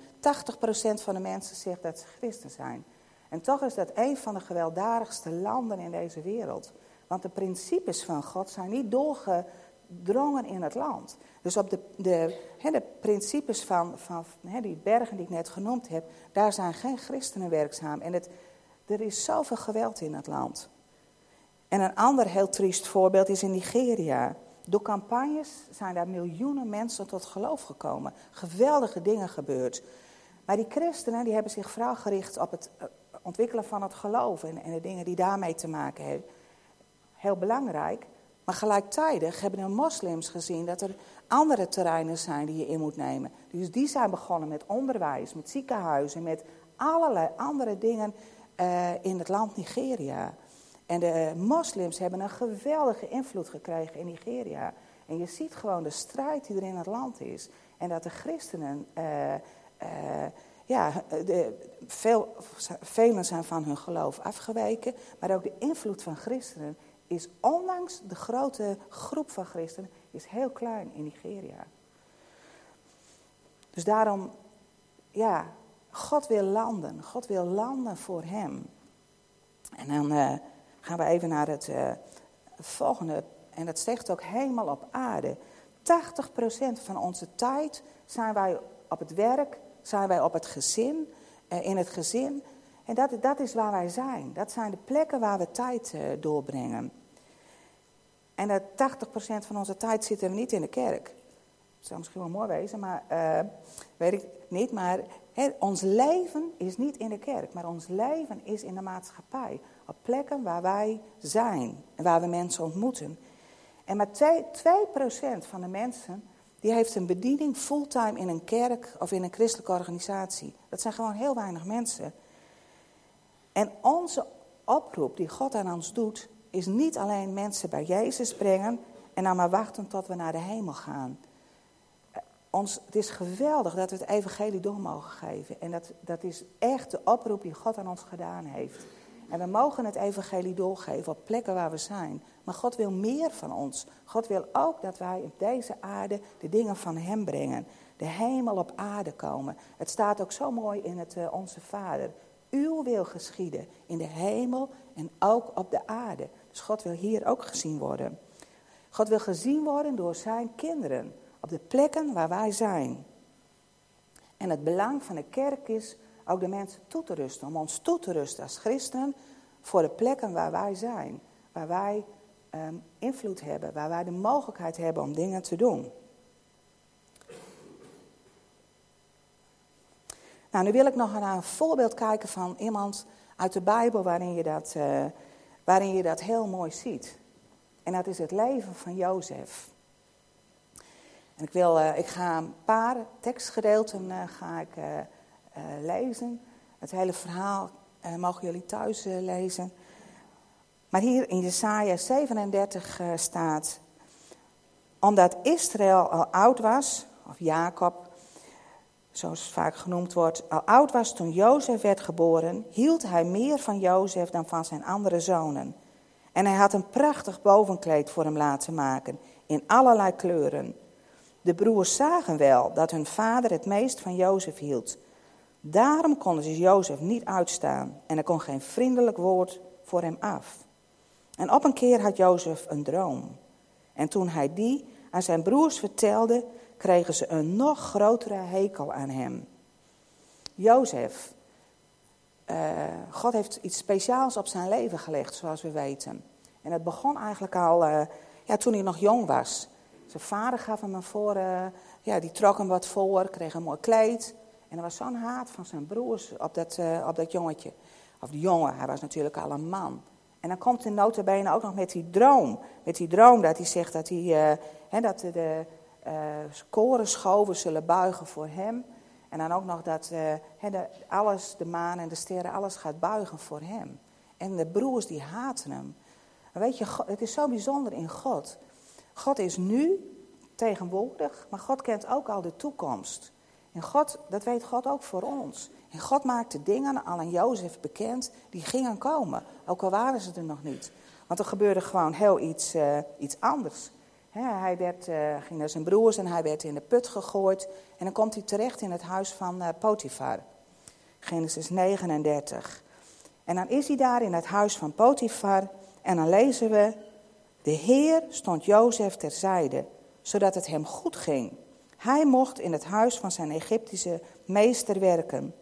van de mensen zegt dat ze christen zijn. En toch is dat een van de gewelddadigste landen in deze wereld. Want de principes van God zijn niet doorgedrongen in het land. Dus op de, de, de principes van, van die bergen die ik net genoemd heb, daar zijn geen christenen werkzaam. En het er is zoveel geweld in het land. En een ander heel triest voorbeeld is in Nigeria. Door campagnes zijn daar miljoenen mensen tot geloof gekomen. Geweldige dingen gebeurd. Maar die christenen die hebben zich vooral gericht op het eh, ontwikkelen van het geloof en, en de dingen die daarmee te maken hebben. Heel belangrijk. Maar gelijktijdig hebben de moslims gezien dat er andere terreinen zijn die je in moet nemen. Dus die zijn begonnen met onderwijs, met ziekenhuizen, met allerlei andere dingen uh, in het land Nigeria. En de moslims hebben een geweldige invloed gekregen in Nigeria. En je ziet gewoon de strijd die er in het land is. En dat de christenen uh, uh, ja, de, veel, velen zijn van hun geloof afgeweken. Maar ook de invloed van christenen is, ondanks de grote groep van christenen, is heel klein in Nigeria. Dus daarom, ja, God wil landen. God wil landen voor hem. En dan gaan we even naar het uh, volgende. En dat zegt ook helemaal op aarde. 80% van onze tijd zijn wij op het werk, zijn wij op het gezin, uh, in het gezin. En dat, dat is waar wij zijn. Dat zijn de plekken waar we tijd doorbrengen. En dat 80% van onze tijd zitten we niet in de kerk. Zou misschien wel mooi wezen, maar weet ik niet. Maar ons leven is niet in de kerk, maar ons leven is in de maatschappij. Op plekken waar wij zijn en waar we mensen ontmoeten. En maar 2%, 2 van de mensen die heeft een bediening fulltime in een kerk of in een christelijke organisatie. Dat zijn gewoon heel weinig mensen. En onze oproep die God aan ons doet, is niet alleen mensen bij Jezus brengen en dan maar wachten tot we naar de hemel gaan ons, het is geweldig dat we het evangelie door mogen geven. En dat, dat is echt de oproep die God aan ons gedaan heeft. En we mogen het evangelie doorgeven op plekken waar we zijn. Maar God wil meer van ons. God wil ook dat wij op deze aarde de dingen van Hem brengen. De hemel op aarde komen. Het staat ook zo mooi in het uh, Onze Vader. Uw wil geschieden in de hemel en ook op de aarde. Dus God wil hier ook gezien worden. God wil gezien worden door zijn kinderen op de plekken waar wij zijn. En het belang van de kerk is ook de mensen toe te rusten, om ons toe te rusten als christenen voor de plekken waar wij zijn, waar wij um, invloed hebben, waar wij de mogelijkheid hebben om dingen te doen. Nou, nu wil ik nog naar een voorbeeld kijken van iemand uit de Bijbel waarin je dat, uh, waarin je dat heel mooi ziet. En dat is het leven van Jozef. En ik, wil, uh, ik ga een paar tekstgedeelten uh, ga ik, uh, lezen. Het hele verhaal mogen jullie thuis lezen. Maar hier in Jesaja 37 staat... Omdat Israël al oud was, of Jacob, zoals het vaak genoemd wordt... al oud was toen Jozef werd geboren... hield hij meer van Jozef dan van zijn andere zonen. En hij had een prachtig bovenkleed voor hem laten maken... in allerlei kleuren... De broers zagen wel dat hun vader het meest van Jozef hield. Daarom konden ze Jozef niet uitstaan en er kon geen vriendelijk woord voor hem af. En op een keer had Jozef een droom. En toen hij die aan zijn broers vertelde, kregen ze een nog grotere hekel aan hem. Jozef, uh, God heeft iets speciaals op zijn leven gelegd, zoals we weten. En het begon eigenlijk al uh, ja, toen hij nog jong was. Zijn vader gaf hem een voor, ja, die trok hem wat voor, kreeg een mooi kleed. En er was zo'n haat van zijn broers op dat, uh, op dat jongetje. Of die jongen, hij was natuurlijk al een man. En dan komt de notabene ook nog met die droom. Met die droom dat hij zegt dat, hij, uh, hè, dat de korenschoven zullen buigen voor hem. En dan ook nog dat alles, de maan en de sterren, alles gaat buigen voor hem. En de broers die haten hem. Weet je, het is zo bijzonder in God. God is nu tegenwoordig, maar God kent ook al de toekomst. En God, dat weet God ook voor ons. En God maakte dingen al aan Jozef bekend die gingen komen. Ook al waren ze er nog niet. Want er gebeurde gewoon heel iets, uh, iets anders. hij werd, uh, ging naar zijn broers en hij werd in de put gegooid. En dan komt hij terecht in het huis van uh, Potifar. Genesis 39. En dan is hij daar in het huis van Potifar. En dan lezen we de Heer stond Jozef terzijde, zodat het hem goed ging. Hij mocht in het huis van zijn Egyptische meester werken.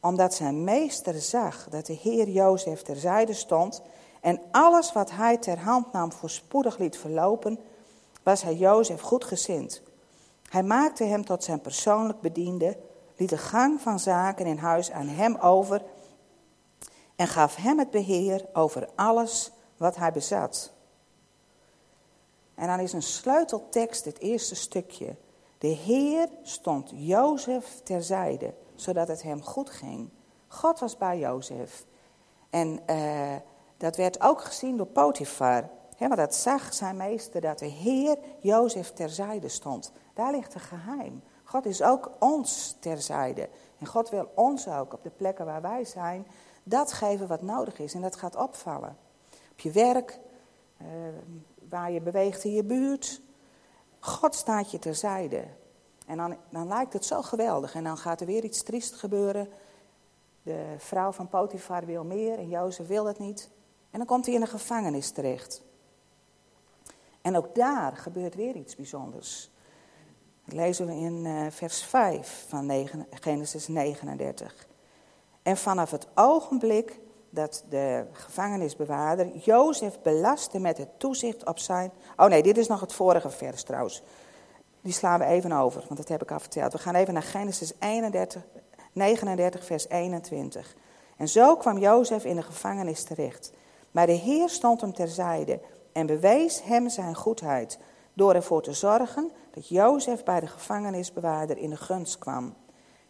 Omdat zijn meester zag dat de Heer Jozef terzijde stond en alles wat hij ter hand nam voorspoedig liet verlopen, was hij Jozef goedgezind. Hij maakte hem tot zijn persoonlijk bediende, liet de gang van zaken in huis aan hem over en gaf hem het beheer over alles wat hij bezat. En dan is een sleuteltekst het eerste stukje. De Heer stond Jozef terzijde, zodat het hem goed ging. God was bij Jozef. En uh, dat werd ook gezien door Potifar. He, want dat zag zijn meester dat de Heer Jozef terzijde stond. Daar ligt een geheim. God is ook ons terzijde. En God wil ons ook op de plekken waar wij zijn, dat geven wat nodig is. En dat gaat opvallen. Op je werk, uh, waar je beweegt in je buurt. God staat je terzijde. En dan, dan lijkt het zo geweldig. En dan gaat er weer iets triest gebeuren. De vrouw van Potifar wil meer en Jozef wil het niet. En dan komt hij in een gevangenis terecht. En ook daar gebeurt weer iets bijzonders. Dat lezen we in uh, vers 5 van 9, Genesis 39. En vanaf het ogenblik dat de gevangenisbewaarder Jozef belastte met het toezicht op zijn. Oh nee, dit is nog het vorige vers trouwens. Die slaan we even over, want dat heb ik al verteld. We gaan even naar Genesis 31, 39, vers 21. En zo kwam Jozef in de gevangenis terecht. Maar de Heer stond hem terzijde en bewees hem zijn goedheid. Door ervoor te zorgen dat Jozef bij de gevangenisbewaarder in de gunst kwam.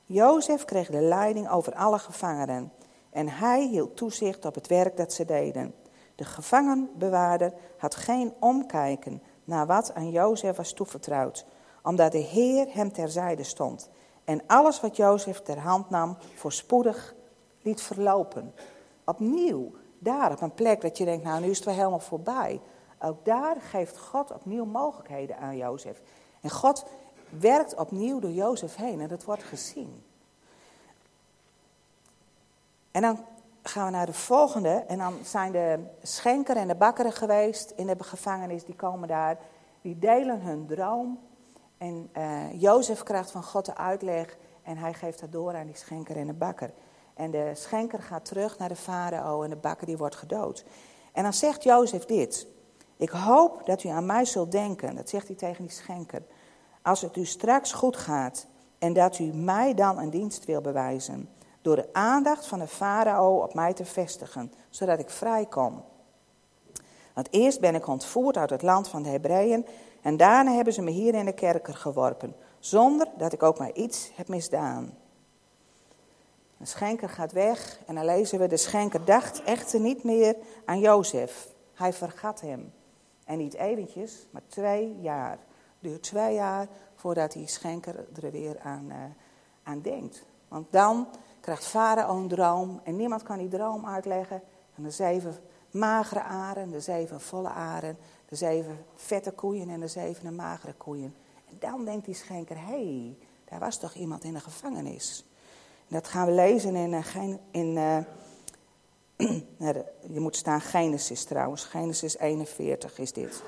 Jozef kreeg de leiding over alle gevangenen. En hij hield toezicht op het werk dat ze deden. De gevangenbewaarder had geen omkijken naar wat aan Jozef was toevertrouwd, omdat de Heer hem terzijde stond en alles wat Jozef ter hand nam voorspoedig liet verlopen. Opnieuw, daar op een plek dat je denkt, nou nu is het wel helemaal voorbij. Ook daar geeft God opnieuw mogelijkheden aan Jozef. En God werkt opnieuw door Jozef heen en dat wordt gezien. En dan gaan we naar de volgende. En dan zijn de schenker en de bakker geweest in de gevangenis. Die komen daar. Die delen hun droom. En uh, Jozef krijgt van God de uitleg. En hij geeft dat door aan die schenker en de bakker. En de schenker gaat terug naar de farao en de bakker die wordt gedood. En dan zegt Jozef dit. Ik hoop dat u aan mij zult denken. Dat zegt hij tegen die schenker. Als het u straks goed gaat en dat u mij dan een dienst wil bewijzen door de aandacht van de farao op mij te vestigen, zodat ik vrij kom. Want eerst ben ik ontvoerd uit het land van de Hebreeën en daarna hebben ze me hier in de kerker geworpen, zonder dat ik ook maar iets heb misdaan. De schenker gaat weg en dan lezen we, de schenker dacht echter niet meer aan Jozef. Hij vergat hem. En niet eventjes, maar twee jaar. Duurt twee jaar voordat die schenker er weer aan, uh, aan denkt. Want dan krijgt Farao een droom en niemand kan die droom uitleggen. En de zeven magere aren, de zeven volle aren, de zeven vette koeien en de zeven magere koeien. En dan denkt die schenker, hé, hey, daar was toch iemand in de gevangenis. En dat gaan we lezen in, uh, in uh, je moet staan Genesis trouwens, Genesis 41 is dit.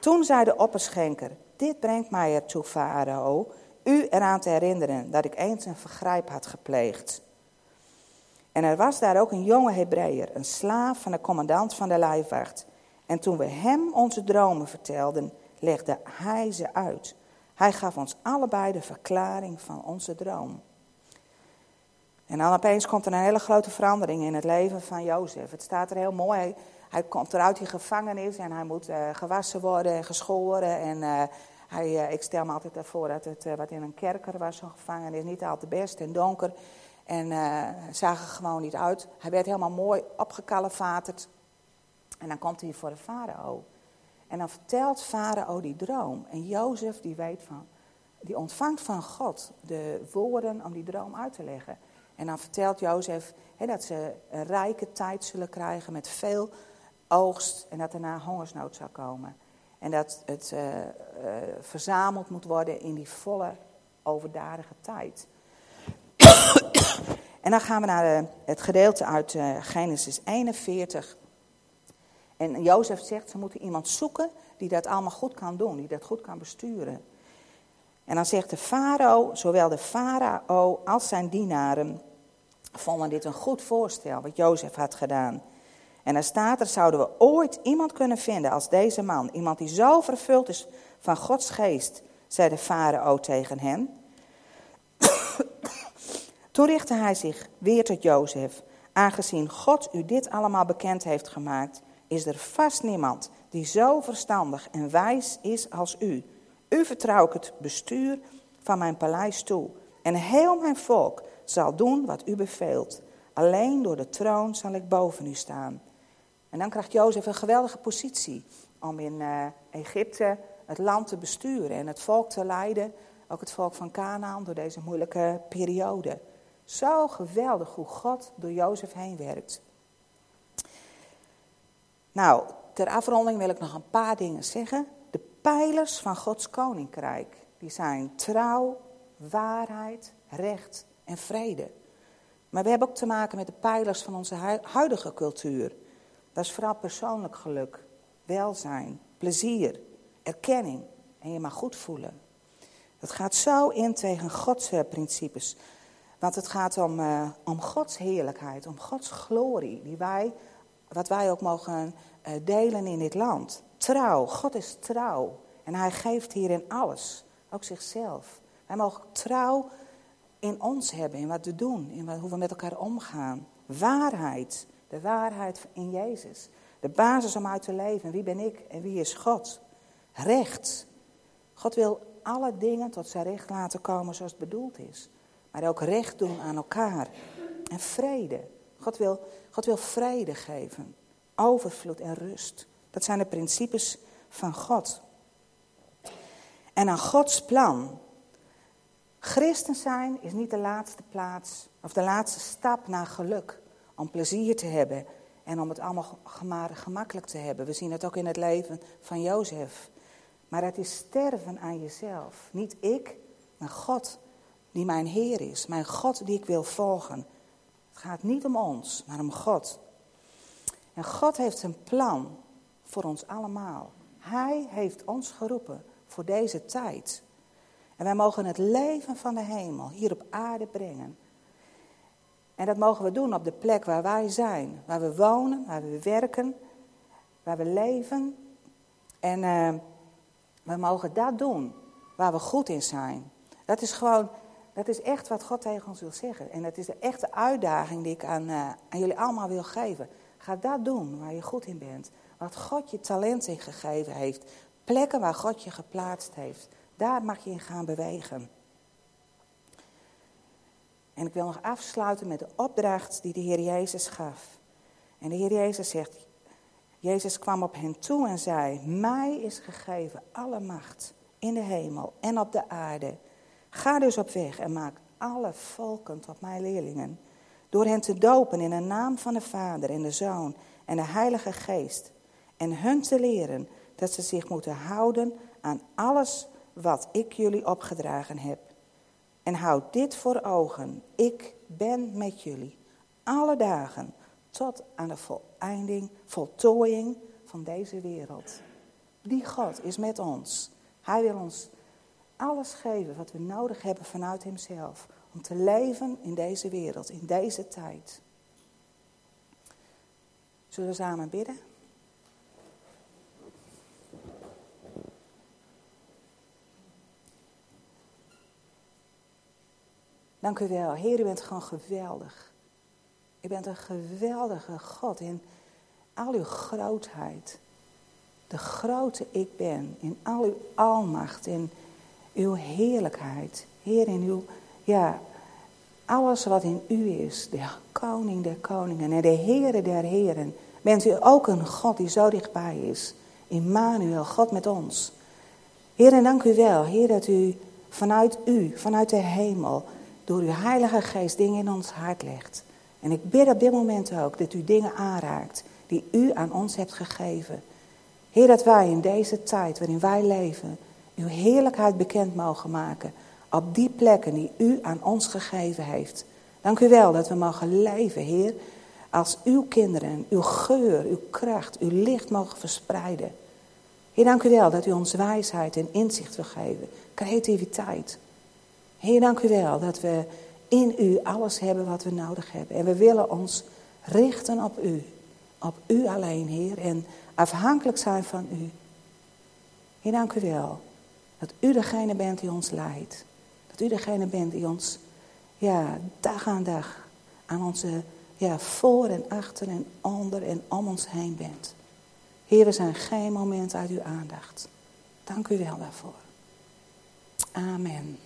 Toen zei de opperschenker, dit brengt mij ertoe, Farao, u eraan te herinneren dat ik eens een vergrijp had gepleegd. En er was daar ook een jonge Hebreeër, een slaaf van de commandant van de lijfwacht. En toen we hem onze dromen vertelden, legde hij ze uit. Hij gaf ons allebei de verklaring van onze droom. En dan opeens komt er een hele grote verandering in het leven van Jozef. Het staat er heel mooi. Hij komt eruit die gevangenis en hij moet uh, gewassen worden en geschoren. En uh, hij, uh, ik stel me altijd ervoor dat het wat in een kerker was, zo'n gevangenis. Niet al te best en donker. En zag er gewoon niet uit. Hij werd helemaal mooi opgekalefaterd. En dan komt hij voor de farao. En dan vertelt farao die droom. En Jozef die weet van, die ontvangt van God de woorden om die droom uit te leggen. En dan vertelt Jozef dat ze een rijke tijd zullen krijgen met veel oogst en dat er na hongersnood zou komen. En dat het uh, uh, verzameld moet worden in die volle, overdadige tijd. en dan gaan we naar uh, het gedeelte uit Genesis 41. En Jozef zegt, ze moeten iemand zoeken die dat allemaal goed kan doen, die dat goed kan besturen. En dan zegt de farao, zowel de farao als zijn dienaren, vonden dit een goed voorstel wat Jozef had gedaan. En dan staat er, zouden we ooit iemand kunnen vinden als deze man. Iemand die zo vervuld is van Gods geest, zei de farao tegen hem. Toen richtte hij zich weer tot Jozef. Aangezien God u dit allemaal bekend heeft gemaakt, is er vast niemand die zo verstandig en wijs is als u. U vertrouw ik het bestuur van mijn paleis toe. En heel mijn volk zal doen wat u beveelt. Alleen door de troon zal ik boven u staan. En dan krijgt Jozef een geweldige positie om in uh, Egypte het land te besturen en het volk te leiden ook het volk van Canaan, door deze moeilijke periode. Zo geweldig hoe God door Jozef heen werkt. Nou, ter afronding wil ik nog een paar dingen zeggen. De pijlers van Gods koninkrijk, die zijn trouw, waarheid, recht en vrede. Maar we hebben ook te maken met de pijlers van onze huidige cultuur. Dat is vooral persoonlijk geluk, welzijn, plezier, erkenning en je mag goed voelen. Het gaat zo in tegen Gods eh, principes. Want het gaat om, uh, om Gods heerlijkheid, om Gods glorie, die wij, wat wij ook mogen uh, delen in dit land. Trouw, God is trouw. En hij geeft hierin alles, ook zichzelf. Wij mogen trouw in ons hebben, in wat we doen, in hoe we met elkaar omgaan. Waarheid, de waarheid in Jezus. De basis om uit te leven. Wie ben ik en wie is God? Recht. God wil alle dingen tot zijn recht laten komen zoals het bedoeld is. Maar ook recht doen aan elkaar. En vrede. God wil, God wil vrede geven. Overvloed en rust. Dat zijn de principes van God. En aan Gods plan. Christen zijn is niet de laatste plaats of de laatste stap naar geluk. Om plezier te hebben en om het allemaal gemakkelijk te hebben. We zien het ook in het leven van Jozef. Maar het is sterven aan jezelf. Niet ik, maar God die mijn Heer is. Mijn God die ik wil volgen. Het gaat niet om ons, maar om God. En God heeft een plan voor ons allemaal. Hij heeft ons geroepen voor deze tijd. En wij mogen het leven van de hemel hier op aarde brengen. En dat mogen we doen op de plek waar wij zijn. Waar we wonen, waar we werken, waar we leven. En uh, we mogen dat doen waar we goed in zijn. Dat is gewoon, dat is echt wat God tegen ons wil zeggen. En dat is de echte uitdaging die ik aan, uh, aan jullie allemaal wil geven. Ga dat doen waar je goed in bent. Wat God je talent in gegeven heeft. Plekken waar God je geplaatst heeft. Daar mag je in gaan bewegen. En ik wil nog afsluiten met de opdracht die de Heer Jezus gaf. En de Heer Jezus zegt, Jezus kwam op hen toe en zei, mij is gegeven alle macht in de hemel en op de aarde. Ga dus op weg en maak alle volken tot mijn leerlingen. Door hen te dopen in de naam van de Vader en de Zoon en de Heilige Geest. En hun te leren dat ze zich moeten houden aan alles wat ik jullie opgedragen heb. En houd dit voor ogen. Ik ben met jullie alle dagen tot aan de voleinding, voltooiing van deze wereld. Die God is met ons. Hij wil ons alles geven wat we nodig hebben vanuit Hemzelf. Om te leven in deze wereld, in deze tijd. Zullen we samen bidden? Dank u wel. Heer, u bent gewoon geweldig. U bent een geweldige God in al uw grootheid. De grote ik ben, in al uw almacht, in uw heerlijkheid. Heer, in uw, ja, alles wat in u is, de koning der koningen en de heren der heren. Bent u ook een God die zo dichtbij is. Immanuel, God met ons. Heer, en dank u wel, Heer, dat u vanuit u, vanuit de hemel, door uw Heilige Geest dingen in ons hart legt. En ik bid op dit moment ook dat u dingen aanraakt die u aan ons hebt gegeven. Heer, dat wij in deze tijd waarin wij leven, uw heerlijkheid bekend mogen maken. Op die plekken die u aan ons gegeven heeft. Dank u wel dat we mogen leven, Heer, als uw kinderen, uw geur, uw kracht, uw licht mogen verspreiden. Heer, dank u wel dat u ons wijsheid en inzicht wil geven, creativiteit. Heer, dank u wel dat we in u alles hebben wat we nodig hebben. En we willen ons richten op u. Op u alleen, Heer. En afhankelijk zijn van u. Heer, dank u wel. Dat u degene bent die ons leidt. Dat u degene bent die ons, ja, dag aan dag aan onze, ja, voor en achter en onder en om ons heen bent. Heer, we zijn geen moment uit uw aandacht. Dank u wel daarvoor. Amen.